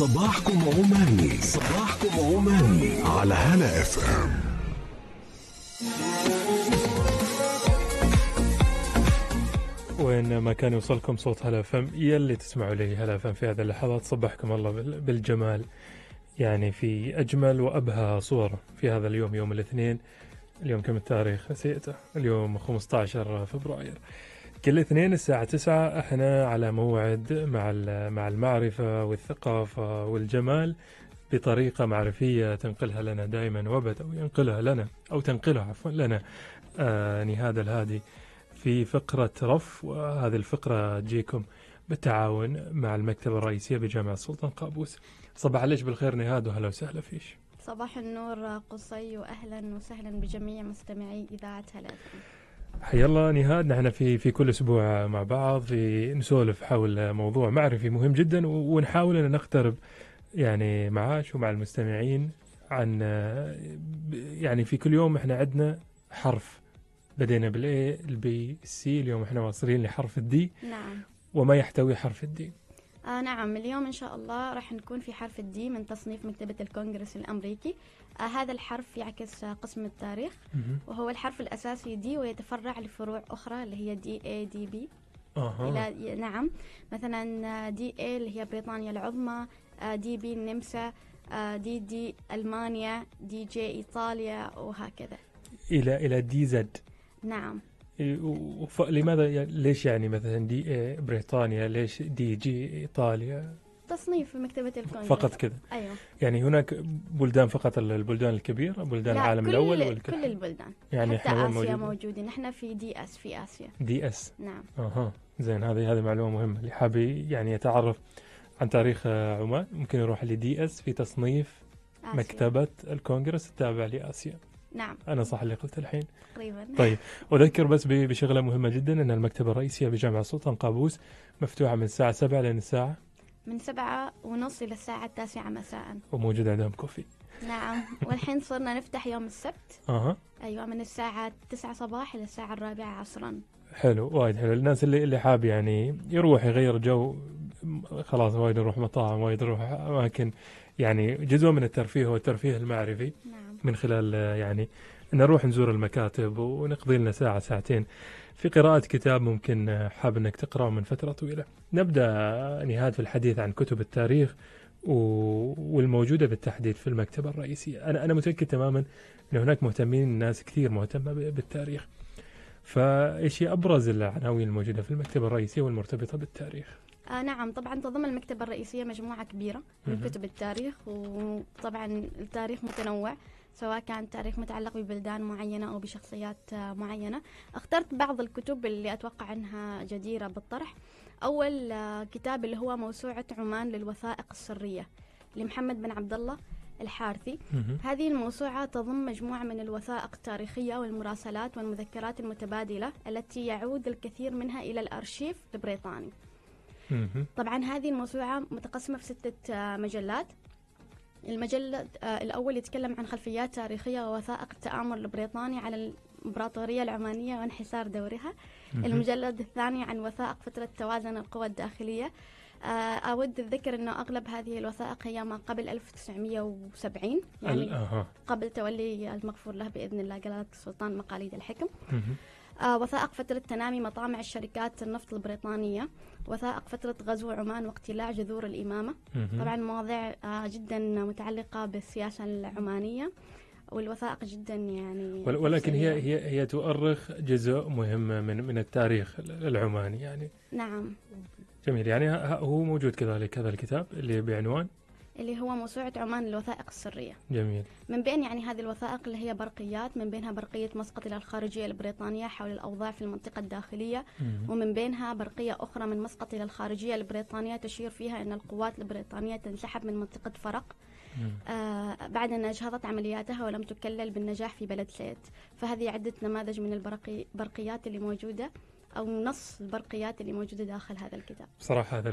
صباحكم عماني. صباحكم عماني على هلا اف ام. وين ما كان يوصلكم صوت هلا فم يلي تسمعوا لي هلا فم في هذه اللحظات صبحكم الله بال- بالجمال. يعني في أجمل وأبهى صور في هذا اليوم يوم الاثنين. اليوم كم التاريخ؟ نسيته اليوم 15 فبراير. كل اثنين الساعة 9 إحنا على موعد مع مع المعرفة والثقافة والجمال بطريقة معرفية تنقلها لنا دائما وابدا أو ينقلها لنا أو تنقلها عفوا لنا آه نهاد الهادي في فقرة رف. وهذه الفقرة تجيكم بالتعاون مع المكتبة الرئيسية بجامعة السلطان قابوس. صباح عليك بالخير نهاد وهلا وسهلا فيش صباح النور قصي واهلا وسهلا بجميع مستمعي إذاعة هلا. حيا الله نهاد نحن في في كل أسبوع مع بعض في نسولف حول موضوع معرفي مهم جدا ونحاول أن نقترب يعني معاش ومع المستمعين عن يعني في كل يوم إحنا عندنا حرف. بدينا بال A ال B ال C اليوم إحنا واصلين لحرف ال D نعم. وما يحتوي حرف ال D آه نعم اليوم إن شاء الله راح نكون في حرف ال D من تصنيف مكتبة الكونغرس الأمريكي. آه هذا الحرف يعكس آه قسم التاريخ وهو الحرف الأساسي D ويتفرع لفروع أخرى اللي هي DA DB إلى نعم. مثلا DA اللي هي بريطانيا العظمى آه، DB النمسا آه، DD ألمانيا DG إيطاليا وهكذا. إلى إلى DZ نعم. لماذا يعني ليش يعني مثلا DA بريطانيا؟ ليش DG إيطاليا؟ تصنيف في مكتبة الكونغرس فقط كذا أيوه. يعني هناك بلدان فقط ال- البلدان الكبيرة بلدان لا العالم كل الأول ولا كل البلدان. يعني حتى إحنا آسيا موجودين؟ موجودين. إحنا في DS في آسيا. DS. نعم. أها. زين هذه هذه معلومة مهمة. اللي حاب يعني يتعرف عن تاريخ آه، عمان ممكن يروح ل DS في تصنيف آسيا. مكتبة الكونغرس التابع لآسيا. نعم. أنا صح اللي قلت الحين. تقريبا طيب واذكر بس بشغلة مهمة جدا أن المكتبه الرئيسيه بجامعه السلطان قابوس مفتوحة من الساعة 7 لين الساعة من سبعة ونص إلى الساعة التاسعة مساء. وموجود عندهم coffee. نعم. والحين صرنا نفتح يوم السبت. أها. أيوة من الساعة تسعة صباح إلى الساعة الرابعة عصرا. حلو وايد حلو. الناس اللي اللي حاب يعني يروح يغير جو خلاص وايد يروح مطاعم وايد يروح أماكن. يعني جزء من الترفيه هو الترفيه المعرفي. نعم. من خلال يعني نروح نزور المكاتب ونقضي لنا ساعة ساعتين. في قراءة كتاب ممكن حاب إنك تقرأه من فترة طويلة. نبدأ نهاد في الحديث عن كتب التاريخ والموجودة بالتحديد في المكتبة الرئيسية. أنا أنا متأكد تماما أن هناك مهتمين ناس كثير مهتمة بالتاريخ. فإيش هي أبرز العناوين الموجودة في المكتبة الرئيسية والمرتبطة بالتاريخ؟ آه نعم. طبعا تضم المكتبة الرئيسية مجموعة كبيرة من. كتب التاريخ وطبعا التاريخ متنوع. سواء كان تاريخ متعلق ببلدان معينة أو بشخصيات آه، معينة. اخترت بعض الكتب اللي أتوقع أنها جديرة بالطرح. أول آه، كتاب اللي هو موسوعة عمان للوثائق السرية لمحمد بن عبد الله الحارثي. هذه الموسوعة تضم مجموعة من الوثائق التاريخية والمراسلات والمذكرات المتبادلة التي يعود الكثير منها إلى الأرشيف البريطاني. طبعا هذه الموسوعة متقسمة في ستة آه، مجلات. المجلة آه، الأول يتكلم عن خلفيات تاريخية ووثائق التآمر البريطاني على الإمبراطورية العمانية وانحسار دورها. المجلد الثاني عن وثائق فترة توازن القوى الداخلية. آه، أود الذكر أنه أغلب هذه الوثائق هي ما قبل 1970 ال- يعني قبل تولي المغفور له بإذن الله جلالة السلطان مقاليد الحكم. وثائق فترة تنامي مطامع الشركات النفط البريطانية وثائق فترة غزو عمان واقتلاع جذور الإمامة. طبعا مواضيع آه، جدا متعلقة بالسياسة العمانية والوثائق جدا يعني ول- ولكن هي. هي هي تؤرخ جزء مهم من من التاريخ العماني يعني. نعم. جميل. يعني هو موجود كذلك هذا الكتاب اللي بعنوان. اللي هو موسوعة عمان للوثائق السرية. جميل. من بين يعني هذه الوثائق اللي هي برقيات من بينها برقية مسقط إلى الخارجية البريطانية حول الأوضاع في المنطقة الداخلية مهم. ومن بينها برقية أخرى من مسقط إلى الخارجية البريطانية تشير فيها أن القوات البريطانية تنسحب من منطقة فرق. مم. آه بعد أن أجهضت عملياتها ولم تكلل بالنجاح في بلد سيت فهذه عدة نماذج من البرقيات اللي موجودة. أو نص البرقيات اللي موجودة داخل هذا الكتاب؟ بصراحة هذا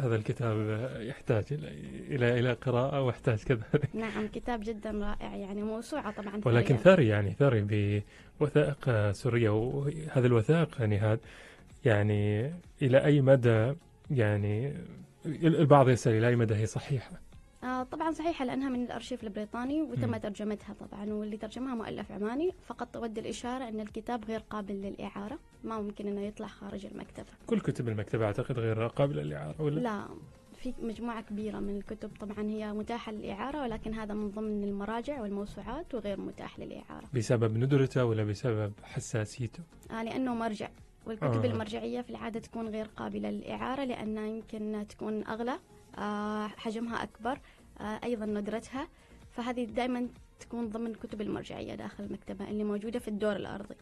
هذا الكتاب يحتاج إلى إلى إلى قراءة ويحتاج كذا. نعم كتاب جدا رائع يعني موسوعة طبعا ولكن. ثري يعني ثري بوثائق سورية. وهذه الوثائق نهاد يعني إلى أي مدى يعني البعض يسأل إلى أي مدى هي صحيحة. آه طبعا صحيحة لأنها من الأرشيف البريطاني وتم. ترجمتها طبعا واللي ترجمها مؤلف عماني فقط تود الإشارة أن الكتاب غير قابل للإعارة ما ممكن أنه يطلع خارج المكتبة كل كتب المكتبة أعتقد غير قابلة للإعارة ولا لا في مجموعة كبيرة من الكتب طبعا هي متاحة للإعارة ولكن هذا من ضمن المراجع والموسوعات وغير متاح للإعارة بسبب ندرته ولا بسبب حساسيته آه لأنه مرجع والكتب آه. المرجعية في العادة تكون غير قابلة للإعارة لأنها يمكن تكون أغلى حجمها أكبر آه أيضا ندرتها. فهذه دائما تكون ضمن الكتب المرجعية داخل المكتبة اللي موجودة في الدور الأرضي.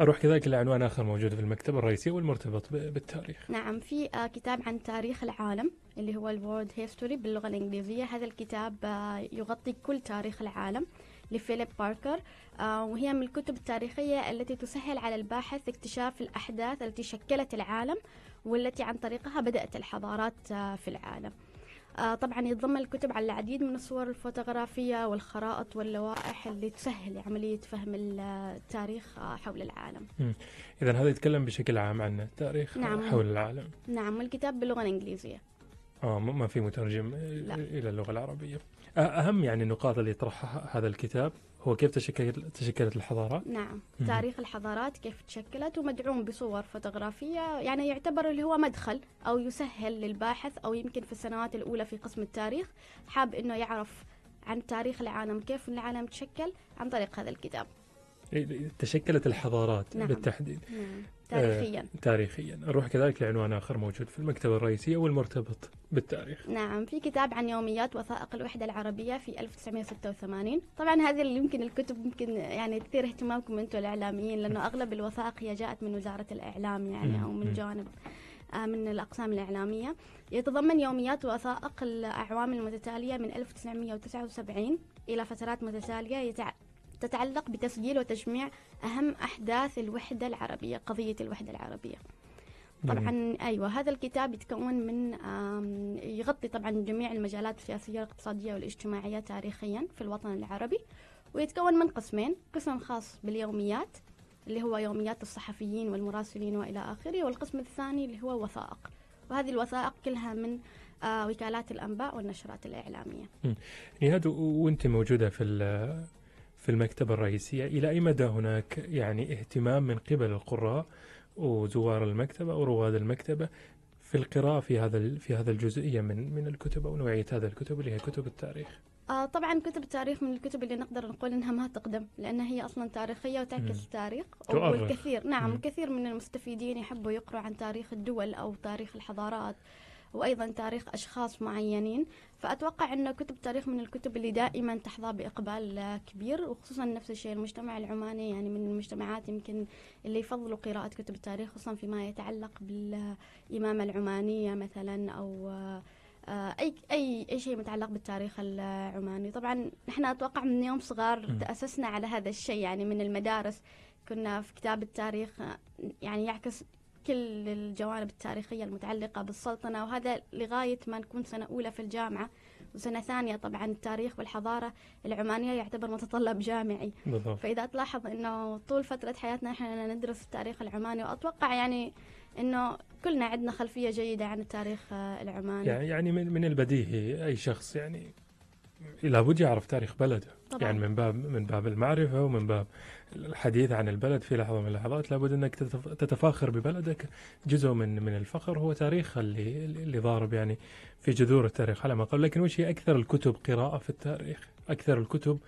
أروح كذلك لعنوان آخر موجود في المكتبة الرئيسية والمرتبط بالتاريخ. نعم في آه كتاب عن تاريخ العالم اللي هو ال World History باللغة الإنجليزية. هذا الكتاب آه يغطي كل تاريخ العالم لفيليب باركر. آه وهي من الكتب التاريخية التي تسهل على الباحث اكتشاف الأحداث التي شكلت العالم والتي عن طريقها بدأت الحضارات آه في العالم. آه طبعا يتضمن الكتب على العديد من الصور الفوتوغرافية والخرائط واللوائح اللي تسهل عملية فهم التاريخ آه حول العالم. إذا هذا يتكلم بشكل عام عن التاريخ نعم. حول العالم. نعم والكتاب باللغة الإنجليزية. آه م- ما في مترجم لا. إلى اللغة العربية. أ- أهم يعني النقاط اللي يطرحها هذا الكتاب؟ هو كيف تشكل تشكلت الحضارات نعم مهم. تاريخ الحضارات كيف تشكلت ومدعوم بصور فوتوغرافية يعني يعتبر اللي هو مدخل أو يسهل للباحث أو يمكن في السنوات الأولى في قسم التاريخ حاب أنه يعرف عن تاريخ العالم كيف العالم تشكل عن طريق هذا الكتاب تشكلت الحضارات نعم. بالتحديد نعم. تاريخيا. تاريخيا. نروح كذلك لعنوان آخر موجود في المكتبة الرئيسية والمرتبط بالتاريخ. نعم في كتاب عن يوميات وثائق الوحدة العربية في 1986 طبعا هذه اللي يمكن الكتب يمكن يعني تثير اهتمامكم أنتم الإعلاميين لأنه أغلب الوثائق هي جاءت من وزارة الإعلام يعني أو. من جانب آه، من الأقسام الإعلامية. يتضمن يوميات وثائق الأعوام المتتالية من 1979 إلى فترات متتالية. تتعلق بتسجيل وتجميع أهم أحداث الوحدة العربية قضية الوحدة العربية. طبعا أيوه هذا الكتاب يتكون من يغطي طبعا جميع المجالات السياسية والاقتصاديه والاجتماعية تاريخيا في الوطن العربي ويتكون من قسمين. قسم خاص باليوميات اللي هو يوميات الصحفيين والمراسلين وإلى آخره والقسم الثاني اللي هو وثائق. وهذه الوثائق كلها من آه، وكالات الأنباء والنشرات الإعلامية. نهاد وأنت موجودة في في المكتبة الرئيسية إلى أي مدى هناك يعني اهتمام من قبل القراء وزوار المكتبة أو رواد المكتبة في القراءة في هذا في هذا الجزئية من من الكتب أو نوعية هذا الكتب اللي هي كتب التاريخ آه طبعا كتب التاريخ من الكتب اللي نقدر نقول إنها ما تقدم لأنها هي أصلا تاريخية. وتعكس التاريخ. والكثير نعم مم. الكثير من المستفيدين يحبوا يقروا عن تاريخ الدول أو تاريخ الحضارات وأيضا تاريخ أشخاص معينين فأتوقع أن كتب التاريخ من الكتب اللي دائما تحظى بإقبال آه، كبير وخصوصا نفس الشيء المجتمع العماني يعني من المجتمعات يمكن اللي يفضلوا قراءة كتب التاريخ خصوصا فيما يتعلق بالإمامة العمانية مثلا أو آه، أي أي أي شيء متعلق بالتاريخ العماني طبعا نحن أتوقع من يوم صغار. تأسسنا على هذا الشيء يعني من المدارس كنا في كتاب التاريخ يعني يعكس كل الجوانب التاريخية المتعلقة بالسلطنة وهذا لغاية ما نكون سنة أولى في الجامعة وسنة ثانية طبعا التاريخ والحضارة العمانية يعتبر متطلب جامعي. بالضبط. فإذا تلاحظ أنه طول فترة حياتنا إحنا ندرس التاريخ العماني وأتوقع يعني أنه كلنا عندنا خلفية جيدة عن التاريخ العماني. يعني يعني من من البديهي أي شخص يعني. لابد يعرف تاريخ بلده. طبعا. يعني من باب من باب المعرفة ومن باب الحديث عن البلد في لحظة من اللحظات لابد تتف- تتفاخر ببلدك. جزء من من الفخر هو تاريخ اللي اللي ضارب يعني في جذور التاريخ على ما قبل. لكن وش هي أكثر الكتب قراءة في التاريخ؟ أكثر الكتب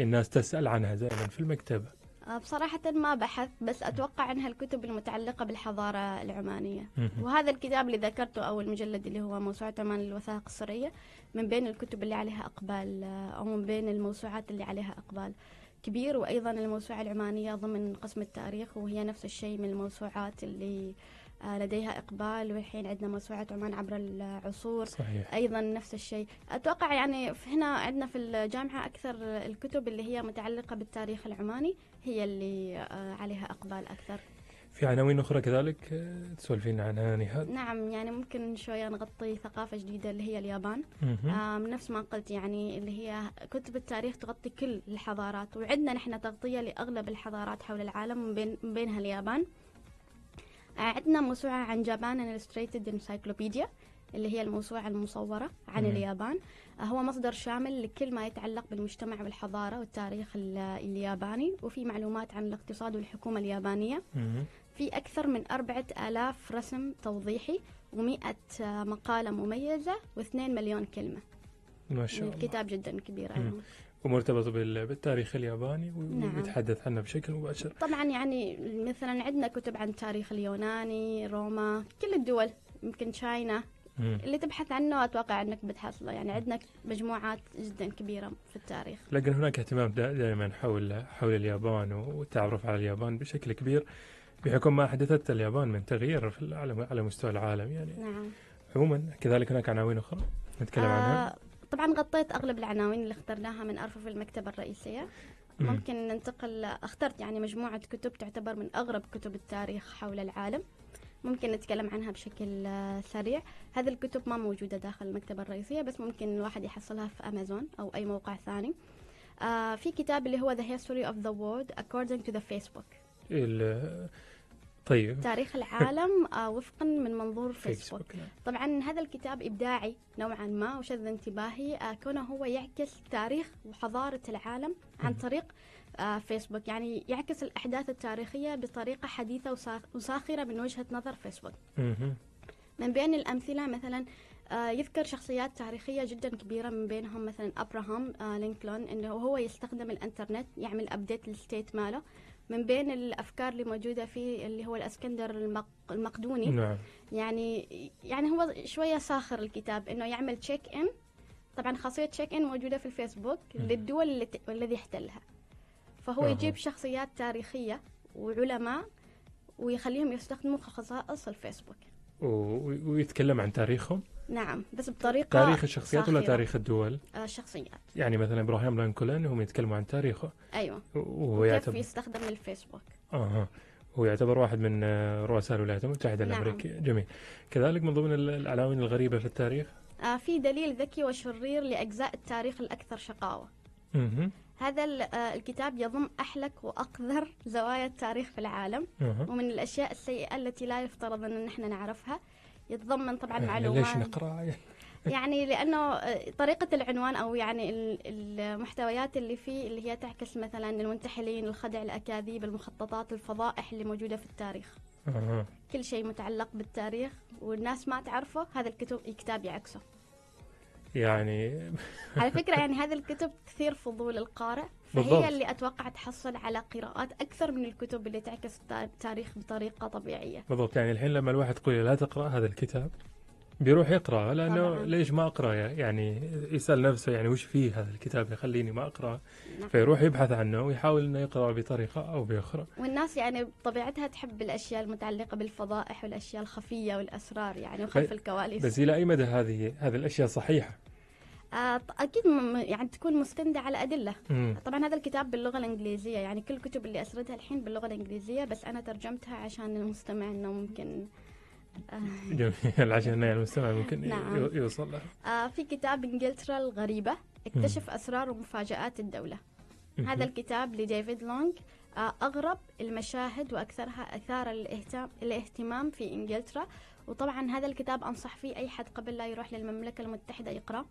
الناس تسأل عنها دائما في المكتبة. آه، بصراحة ما بحث بس أتوقع أنها الكتب المتعلقة بالحضارة العمانية. وهذا الكتاب اللي ذكرته أو المجلد اللي هو موسوعة عمان للوثائق السرية من بين الكتب اللي عليها إقبال آه، أو من بين الموسوعات اللي عليها إقبال كبير. وأيضا الموسوعة العمانية ضمن قسم التاريخ وهي نفس الشيء من الموسوعات اللي آه، لديها إقبال. والحين عندنا موسوعة عمان عبر العصور. صحيح. أيضا نفس الشيء. أتوقع يعني هنا عندنا في الجامعة أكثر الكتب اللي هي متعلقة بالتاريخ العماني. هي اللي آه، عليها إقبال أكثر. في عناوين أخرى كذلك آه، تسولفين عنها نهاد نعم يعني ممكن شوية نغطي ثقافة جديدة اللي هي اليابان. آم، نفس ما قلت يعني اللي هي كتب التاريخ تغطي كل الحضارات وعندنا نحن تغطية لأغلب الحضارات حول العالم من بين من بينها اليابان. آه، عندنا موسوعة عن Japan Illustrated Encyclopedia اللي هي الموسوعة المصورة عن مم. اليابان آه، هو مصدر شامل لكل ما يتعلق بالمجتمع والحضارة والتاريخ ال- الياباني وفي معلومات عن الاقتصاد والحكومة اليابانية مهم. في أكثر من أربعة آلاف رسم توضيحي ومئة آه، مقالة مميزة واثنين مليون كلمة ما شاء الله الكتاب جدا كبير مم. ومرتبط بال- بالتاريخ الياباني نعم. ويتحدث عنه بشكل مباشر طبعا يعني مثلا عندنا كتب عن التاريخ اليوناني روما كل الدول يمكن تشاينا مم. اللي تبحث عنه أتوقع إنك بتحصله يعني عندنا مجموعات جدا كبيرة في التاريخ. لكن هناك اهتمام دا- دائما حول حول اليابان والتعرف على اليابان بشكل كبير بحكم ما حدثت اليابان من تغيير في العالم على مستوى العالم يعني. نعم. عموما كذلك هناك عناوين أخرى نتكلم عنها؟ آه طبعا غطيت أغلب العناوين اللي اخترناها من أرفف المكتبة الرئيسية. مم. ممكن ننتقل اخترت يعني مجموعة كتب تعتبر من أغرب كتب التاريخ حول العالم. ممكن نتكلم عنها بشكل آه، سريع. هذه الكتب ما موجودة داخل المكتبة الرئيسية بس ممكن الواحد يحصلها في أمازون أو أي موقع ثاني. آه في كتاب اللي هو The History of the World According to the Facebook. طيب تاريخ العالم آه وفقا من منظور فيسبوك فيسبوك نعم. طبعا هذا الكتاب إبداعي نوعا ما وشد انتباهي آه كونه هو يعكس تاريخ وحضارة العالم عن. طريق آه فيسبوك يعني يعكس الأحداث التاريخية بطريقة حديثة وسا- وساخرة من وجهة نظر فيسبوك. من بين الأمثلة مثلا يذكر شخصيات تاريخية جدا كبيرة من بينهم مثلا أبراهام لينكولن إنه هو يستخدم الإنترنت يعمل update لل status ماله من بين الأفكار اللي موجودة فيه اللي هو الأسكندر المق... المقدوني. نعم. يعني يعني هو شوية ساخر الكتاب إنه يعمل تشيك إن طبعا خاصية تشيك إن موجودة في الفيسبوك مم. للدول اللي ت... الذي احتلها فهو أها. يجيب شخصيات تاريخية وعلماء ويخليهم يستخدموا خصائص الفيسبوك. ويتكلم عن تاريخهم؟ نعم بس بطريقة تاريخ الشخصيات ولا ساخرة. تاريخ الدول؟ آه، شخصيات يعني مثلا إبراهيم لينكولن هم يتكلموا عن تاريخه. أيوه. وهو كيف يعتبر يستخدم الفيسبوك أها. هو يعتبر واحد من آه، رؤساء الولايات المتحدة نعم. الأمريكية. جميل. كذلك من ضمن ال- العناوين الغريبة في التاريخ؟ آه في دليل ذكي وشرير لأجزاء التاريخ الأكثر شقاوة. مهم. هذا آه الكتاب يضم أحلك وأقذر زوايا التاريخ في العالم. ومن الأشياء السيئة التي لا يفترض أن نحن نعرفها يتضمن طبعا يعني معلومات. ليش نقرأ؟ يعني لأنه آه، طريقة العنوان أو يعني ال- المحتويات اللي فيه اللي هي تعكس مثلا المنتحلين الخدع الأكاذيب المخططات الفضائح اللي موجودة في التاريخ. كل شيء متعلق بالتاريخ والناس ما تعرفه هذا الكتاب يعكسه. يعني على فكرة يعني هذه الكتب تثير فضول القارئ فهي بالضبط. اللي أتوقع تحصل على قراءات أكثر من الكتب اللي تعكس التا- التاريخ بطريقة طبيعية بالضبط يعني الحين لما الواحد تقول له لا تقرأ هذا الكتاب بيروح يقرأ لأنه طبعاً. ليش ما أقرأ يعني يسأل نفسه يعني وش فيه هذا الكتاب يخليني ما أقرأ نعم. فيروح يبحث عنه ويحاول إنه يقرأ بطريقة أو بأخرى والناس يعني بطبيعتها تحب الأشياء المتعلقة بالفضائح والأشياء الخفية والأسرار يعني وخلف الكواليس بس إلى أي مدى هذه هذه الأشياء صحيحة؟ آه م- يعني تكون مستندة على أدلة مم. طبعا هذا الكتاب باللغة الإنجليزية يعني كل الكتب اللي أسردها الحين باللغة الإنجليزية بس أنا ترجمتها عشان المستمع إنه ممكن جميل. عشان يعني المستمع ممكن نعم. يوصل له آه في كتاب إنجلترا الغريبة اكتشف أسرار ومفاجآت الدولة. هذا الكتاب لديفيد لونج آه أغرب المشاهد وأكثرها أثار الاهتمام في إنجلترا. وطبعا هذا الكتاب أنصح فيه أي حد قبل لا يروح للمملكة المتحدة يقرأ.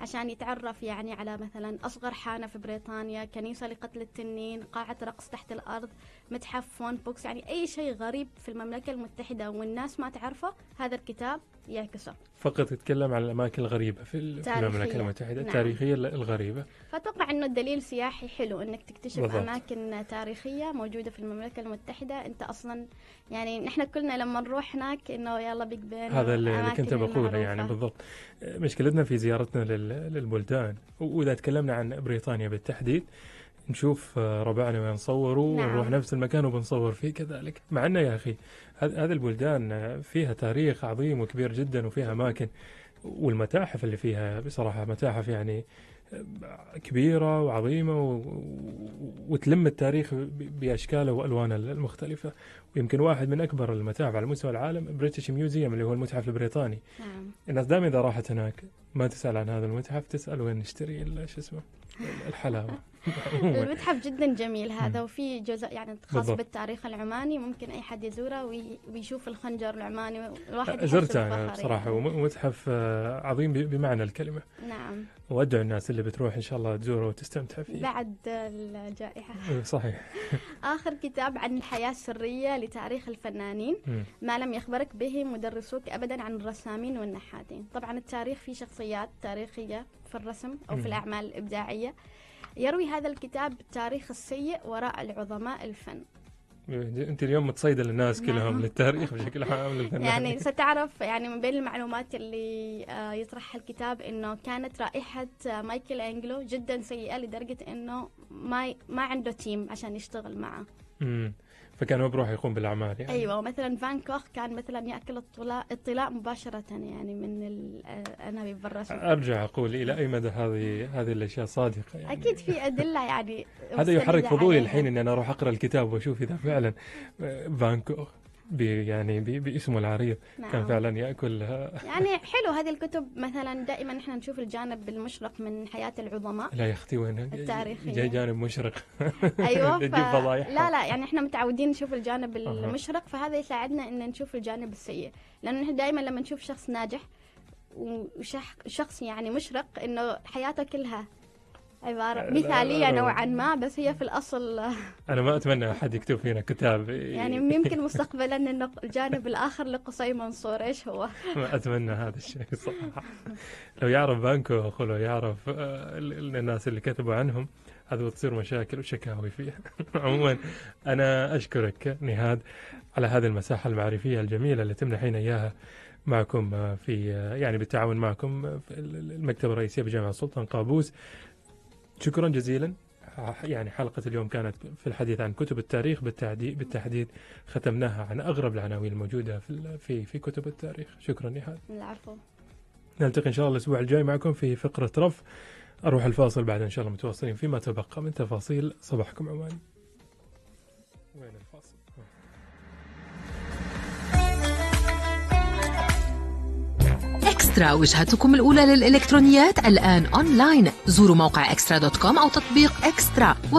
عشان يتعرف يعني على مثلا أصغر حانة في بريطانيا كنيسة لقتل التنين قاعة رقص تحت الأرض متحف phone box يعني أي شيء غريب في المملكة المتحدة والناس ما تعرفه هذا الكتاب يعكسه فقط يتكلم عن الأماكن الغريبة في. المملكة المتحدة نعم. التاريخيه الغريبة فأتوقع إنه الدليل سياحي حلو إنك تكتشف بالضبط. أماكن تاريخية موجودة في المملكة المتحدة أنت أصلا يعني نحن كلنا لما نروح هناك إنه يلا Big Ben هذا اللي كنت بقوله. يعني بالضبط مشكلتنا في زيارتنا لل- للبلدان وإذا تكلمنا عن بريطانيا بالتحديد نشوف آه، ربعنا وين صوروا نعم. ونروح نفس المكان وبنصور فيه كذلك. مع إنه يا أخي هذ- هذه البلدان آه، فيها تاريخ عظيم وكبير جدا وفيها أماكن والمتاحف اللي فيها بصراحة متاحف يعني آه، كبيرة وعظيمة و... وتلم التاريخ ب- بأشكاله وألوانه المختلفة. ويمكن واحد من أكبر المتاحف على مستوى العالم British Museum اللي هو المتحف البريطاني. نعم. الناس دائما إذا راحت هناك ما تسأل عن هذا المتحف تسأل وين نشتري شو اسمه الحلاوة عموماً. المتحف جدا جميل هذا وفي جزء يعني خاص بالضبط. بالتاريخ العماني ممكن أي حد يزوره وي- ويشوف الخنجر العماني الواحد زرته أنا بالفخر بصراحة يعني. ومتحف آه، عظيم بمعنى الكلمة نعم وأدعو الناس اللي بتروح إن شاء الله تزوره وتستمتع فيه بعد الجائحة إيه، صحيح آخر كتاب عن الحياة السرية لتاريخ الفنانين. ما لم يخبرك به مدرسوك أبدا عن الرسامين والنحاتين طبعا التاريخ فيه شخصيات تاريخية في الرسم أو. في الأعمال الإبداعية يروي هذا الكتاب التاريخ السيء وراء العظماء الفن أنت اليوم متصيدة للناس كلهم نعم. للتاريخ بشكل عام للفنان يعني ستعرف يعني من بين المعلومات اللي آه، يطرحها الكتاب إنه كانت رائحة آه، مايكل أنجلو جدا سيئة لدرجة إنه ما ما عنده تيم عشان يشتغل معه. فكان هو بروح يقوم بالأعمال يعني. أيوه ومثلا فان كوخ كان مثلا يأكل الطلاء الطلاء مباشرة يعني من الانابيب بالرسم. أرجع أقول إلى أي مدى هذه هذه الأشياء صادقة يعني. أكيد في أدلة يعني هذا يحرك فضولي. الحين إني أنا أروح أقرأ الكتاب وأشوف إذا فعلا فان كوخ ب- يعني ب- باسمه العريض. كان نعم. فعلا يأكل آه، يعني حلو هذه الكتب. مثلا دائما إحنا نشوف الجانب المشرق من حياة العظماء. لا يا أختي وين التاريخية. جاي جانب مشرق. أيوه ف... لا لا يعني إحنا متعودين نشوف الجانب. المشرق فهذا يساعدنا إن نشوف الجانب السيء. لأنه إحنا دائما لما نشوف شخص ناجح وشخص يعني مشرق إنه حياته كلها عبارة لا، مثالية لا. نوعا ما. بس هي في الأصل. أنا ما أتمنى أحد يكتب فينا كتاب يعني يمكن مستقبلا الجانب الآخر لقصي منصور إيش هو؟ ما أتمنى هذا الشيء صراحة. لو يعرف بانكو لو يعرف آه، ال- ال- الناس اللي كتبوا عنهم هذا بتصير مشاكل وشكاوي فيها. عموما أنا أشكرك نهاد على هذه المساحة المعرفية الجميلة اللي تمنحين إياها معكم آه، في آه، يعني بالتعاون معكم في ال- ال- المكتبه الرئيسيه بجامعة السلطان قابوس. شكرا جزيلا. يعني حلقة اليوم كانت في الحديث عن كتب التاريخ بالتحديد بالتحديد ختمناها عن أغرب العناوين الموجودة في في في كتب التاريخ. شكرا نهاد. العفو. نلتقي إن شاء الله الأسبوع الجاي معكم في فقرة رف. أروح الفاصل بعد إن شاء الله متواصلين فيما تبقى من تفاصيل. صباحكم عماني وين الفاصل؟ إكسترا وجهتكم الأولى للإلكترونيات الآن أونلاين. زوروا موقع إكسترا dot com أو تطبيق إكسترا.